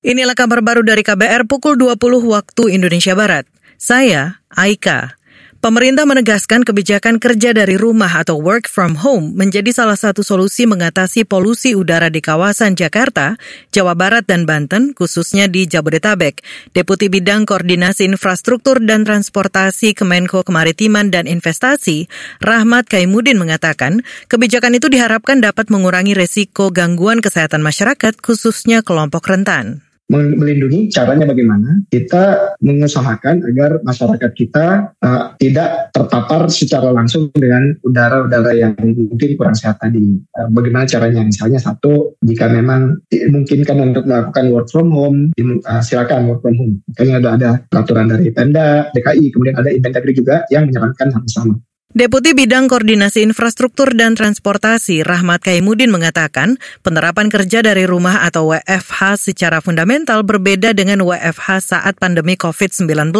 Inilah kabar baru dari KBR pukul 20 waktu Indonesia Barat. Saya, Aika. Pemerintah menegaskan kebijakan kerja dari rumah atau work from home menjadi salah satu solusi mengatasi polusi udara di kawasan Jakarta, Jawa Barat, dan Banten, khususnya di Jabodetabek. Deputi Bidang Koordinasi Infrastruktur dan Transportasi Kemenko Kemaritiman dan Investasi, Rahmat Kaimudin mengatakan, kebijakan itu diharapkan dapat mengurangi resiko gangguan kesehatan masyarakat, khususnya kelompok rentan melindungi caranya bagaimana kita mengusahakan agar masyarakat kita uh, tidak terpapar secara langsung dengan udara-udara yang mungkin kurang sehat tadi. Uh, bagaimana caranya? Misalnya satu, jika memang dimungkinkan untuk melakukan work from home, uh, silakan work from home. Makanya ada ada peraturan dari Pemda, DKI, kemudian ada Inventagri juga yang menyarankan hal sama. Deputi Bidang Koordinasi Infrastruktur dan Transportasi Rahmat Kaimudin mengatakan penerapan kerja dari rumah atau WFH secara fundamental berbeda dengan WFH saat pandemi COVID-19.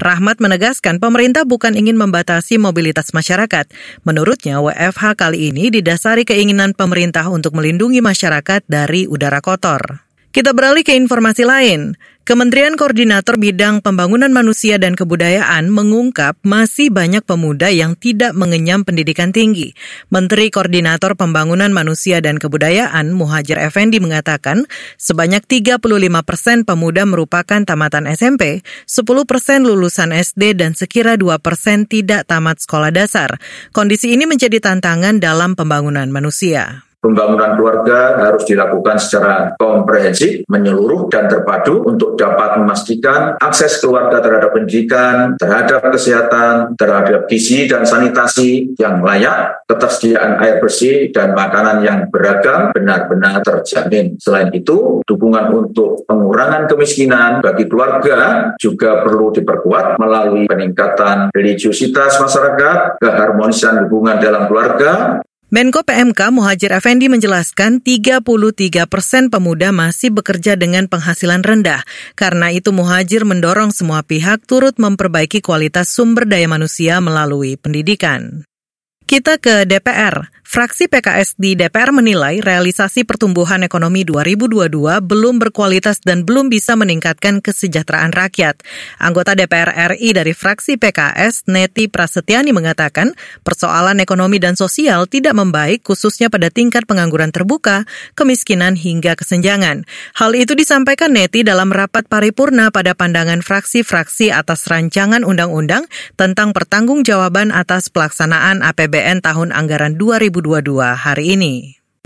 Rahmat menegaskan pemerintah bukan ingin membatasi mobilitas masyarakat. Menurutnya WFH kali ini didasari keinginan pemerintah untuk melindungi masyarakat dari udara kotor. Kita beralih ke informasi lain. Kementerian Koordinator Bidang Pembangunan Manusia dan Kebudayaan mengungkap masih banyak pemuda yang tidak mengenyam pendidikan tinggi. Menteri Koordinator Pembangunan Manusia dan Kebudayaan Muhajir Effendi mengatakan sebanyak 35 persen pemuda merupakan tamatan SMP, 10 persen lulusan SD dan sekira 2 persen tidak tamat sekolah dasar. Kondisi ini menjadi tantangan dalam pembangunan manusia. Pembangunan keluarga harus dilakukan secara komprehensif, menyeluruh, dan terpadu untuk dapat memastikan akses keluarga terhadap pendidikan, terhadap kesehatan, terhadap gizi dan sanitasi yang layak, ketersediaan air bersih, dan makanan yang beragam benar-benar terjamin. Selain itu, dukungan untuk pengurangan kemiskinan bagi keluarga juga perlu diperkuat melalui peningkatan religiusitas masyarakat, keharmonisan hubungan dalam keluarga, Menko PMK Muhajir Effendi menjelaskan 33 persen pemuda masih bekerja dengan penghasilan rendah. Karena itu Muhajir mendorong semua pihak turut memperbaiki kualitas sumber daya manusia melalui pendidikan. Kita ke DPR. Fraksi PKS di DPR menilai realisasi pertumbuhan ekonomi 2022 belum berkualitas dan belum bisa meningkatkan kesejahteraan rakyat. Anggota DPR RI dari fraksi PKS, Neti Prasetyani mengatakan, persoalan ekonomi dan sosial tidak membaik khususnya pada tingkat pengangguran terbuka, kemiskinan hingga kesenjangan. Hal itu disampaikan Neti dalam rapat paripurna pada pandangan fraksi-fraksi atas rancangan undang-undang tentang pertanggungjawaban atas pelaksanaan APBN tahun anggaran 2022 2022 hari ini.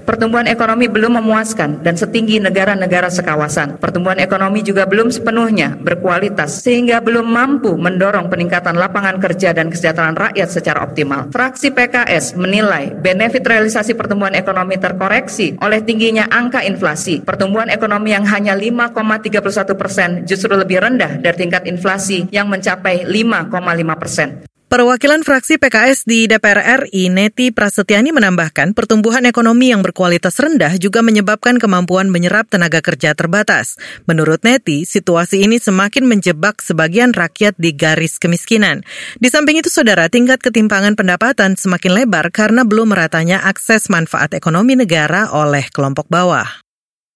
Pertumbuhan ekonomi belum memuaskan dan setinggi negara-negara sekawasan. Pertumbuhan ekonomi juga belum sepenuhnya berkualitas sehingga belum mampu mendorong peningkatan lapangan kerja dan kesejahteraan rakyat secara optimal. Fraksi PKS menilai benefit realisasi pertumbuhan ekonomi terkoreksi oleh tingginya angka inflasi. Pertumbuhan ekonomi yang hanya 5,31 persen justru lebih rendah dari tingkat inflasi yang mencapai 5,5 persen. Perwakilan fraksi PKS di DPR RI, Neti Prasetyani menambahkan pertumbuhan ekonomi yang berkualitas rendah juga menyebabkan kemampuan menyerap tenaga kerja terbatas. Menurut Neti, situasi ini semakin menjebak sebagian rakyat di garis kemiskinan. Di samping itu, saudara, tingkat ketimpangan pendapatan semakin lebar karena belum meratanya akses manfaat ekonomi negara oleh kelompok bawah.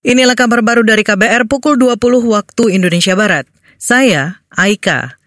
Inilah kabar baru dari KBR pukul 20 waktu Indonesia Barat. Saya, Aika.